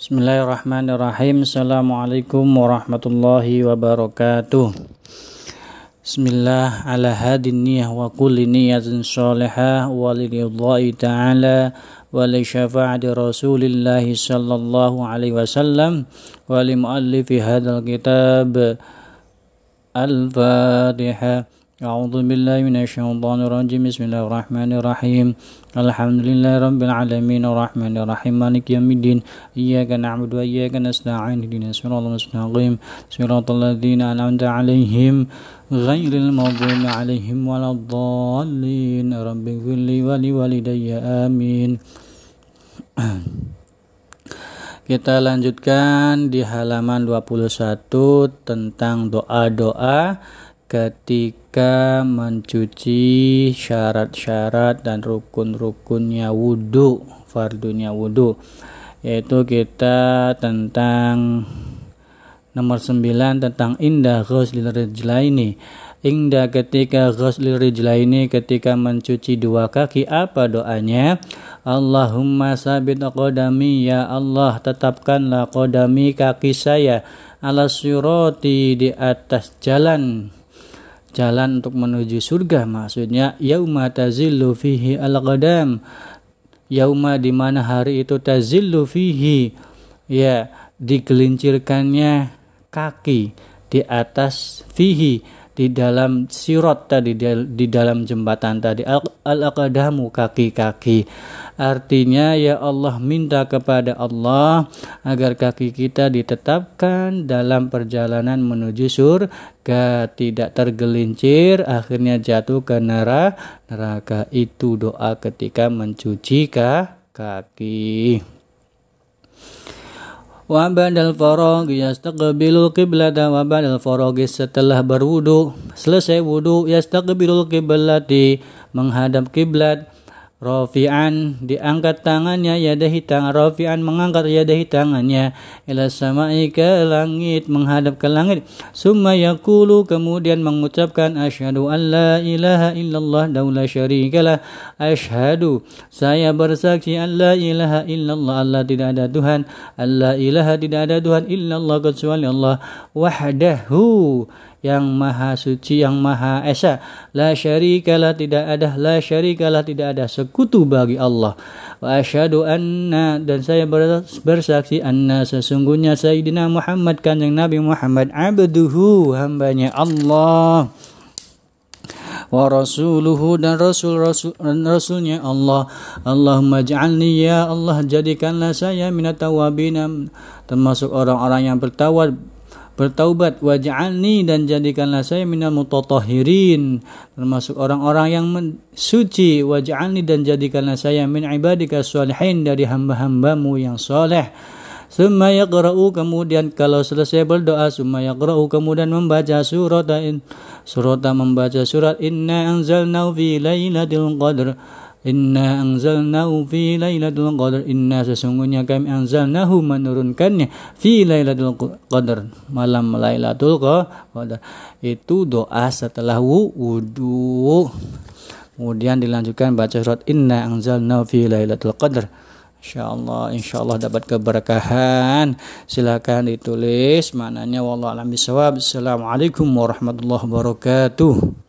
Bismillahirrahmanirrahim. Assalamualaikum warahmatullahi wabarakatuh. Bismillah ala hadin niyah wa kulli niyatin salihah wa liridhai ta'ala wa li syafa'ati rasulillah sallallahu alaihi wasallam wa li muallifi hadal kitab al-fatihah أعوذ بالله من الشيطان الرجيم بسم الله الرحمن الرحيم الحمد لله رب العالمين الرحمن الرحيم مالك يوم الدين إياك نعبد وإياك نستعين اهدنا الصراط المستقيم صراط الذين أنعمت عليهم غير المغضوب عليهم ولا الضالين رب اغفر لي ولوالدي آمين Kita lanjutkan di halaman 21 tentang doa-doa ketika mencuci syarat-syarat dan rukun-rukunnya wudhu fardunya wudhu yaitu kita tentang nomor 9 tentang indah ghuslil rijlaini Indah ketika ghuslil rijlaini ketika mencuci dua kaki apa doanya? Allahumma sabit qadami ya Allah tetapkanlah qadami kaki saya ala surati di atas jalan jalan untuk menuju surga maksudnya yauma tazillu fihi al-qadam yauma di mana hari itu tazillu fihi ya digelincirkannya kaki di atas fihi di dalam sirot tadi di, dalam jembatan tadi. Al-aqdamu kaki-kaki. Artinya ya Allah minta kepada Allah agar kaki kita ditetapkan dalam perjalanan menuju surga tidak tergelincir akhirnya jatuh ke neraka neraka. Itu doa ketika mencuci kaki wa ba'dal faraghi yastaqbilul qiblata wa ba'dal faraghi setelah berwudu selesai wudu yastaqbilul qiblati menghadap kiblat Rafi'an diangkat tangannya yadahi tangan. Rafi'an mengangkat yadahi tangannya. Ila sama'i ke langit menghadap ke langit. Summa yakulu kemudian mengucapkan asyhadu an la ilaha illallah daula syarikalah asyhadu saya bersaksi an la ilaha illallah Allah tidak ada Tuhan. Allah ilaha tidak ada Tuhan illallah kecuali Allah. Wahdahu yang maha suci yang maha esa. La syarikalah tidak ada. La syarikalah tidak ada. Sekutu bagi Allah. Wa asyhadu anna dan saya bersaksi anna sesungguhnya sayyidina Muhammad kanjeng Nabi Muhammad abduhu hambanya Allah. Wa rasuluhu dan rasul rasul rasulnya Allah. Allahumma ja'alni ya Allah jadikanlah saya minat tawabin termasuk orang-orang yang bertawab bertaubat waj'alni dan jadikanlah saya minal mutatahirin termasuk orang-orang yang suci waj'alni dan jadikanlah saya min ibadika salihin dari hamba-hambamu yang soleh Summa yaqra'u kemudian kalau selesai berdoa summa yaqra'u kemudian membaca surat surat membaca surat inna anzalnahu fi lailatul qadr Inna anzalnahu fi lailatul qadar Inna sesungguhnya kami anzalnahu menurunkannya fi lailatul qadar malam lailatul qadar itu doa setelah wudu kemudian dilanjutkan baca surat Inna anzalnahu fi lailatul qadar InsyaAllah, insyaAllah dapat keberkahan. Silakan ditulis maknanya. Wallahu a'lam bishawab. Assalamualaikum warahmatullahi wabarakatuh.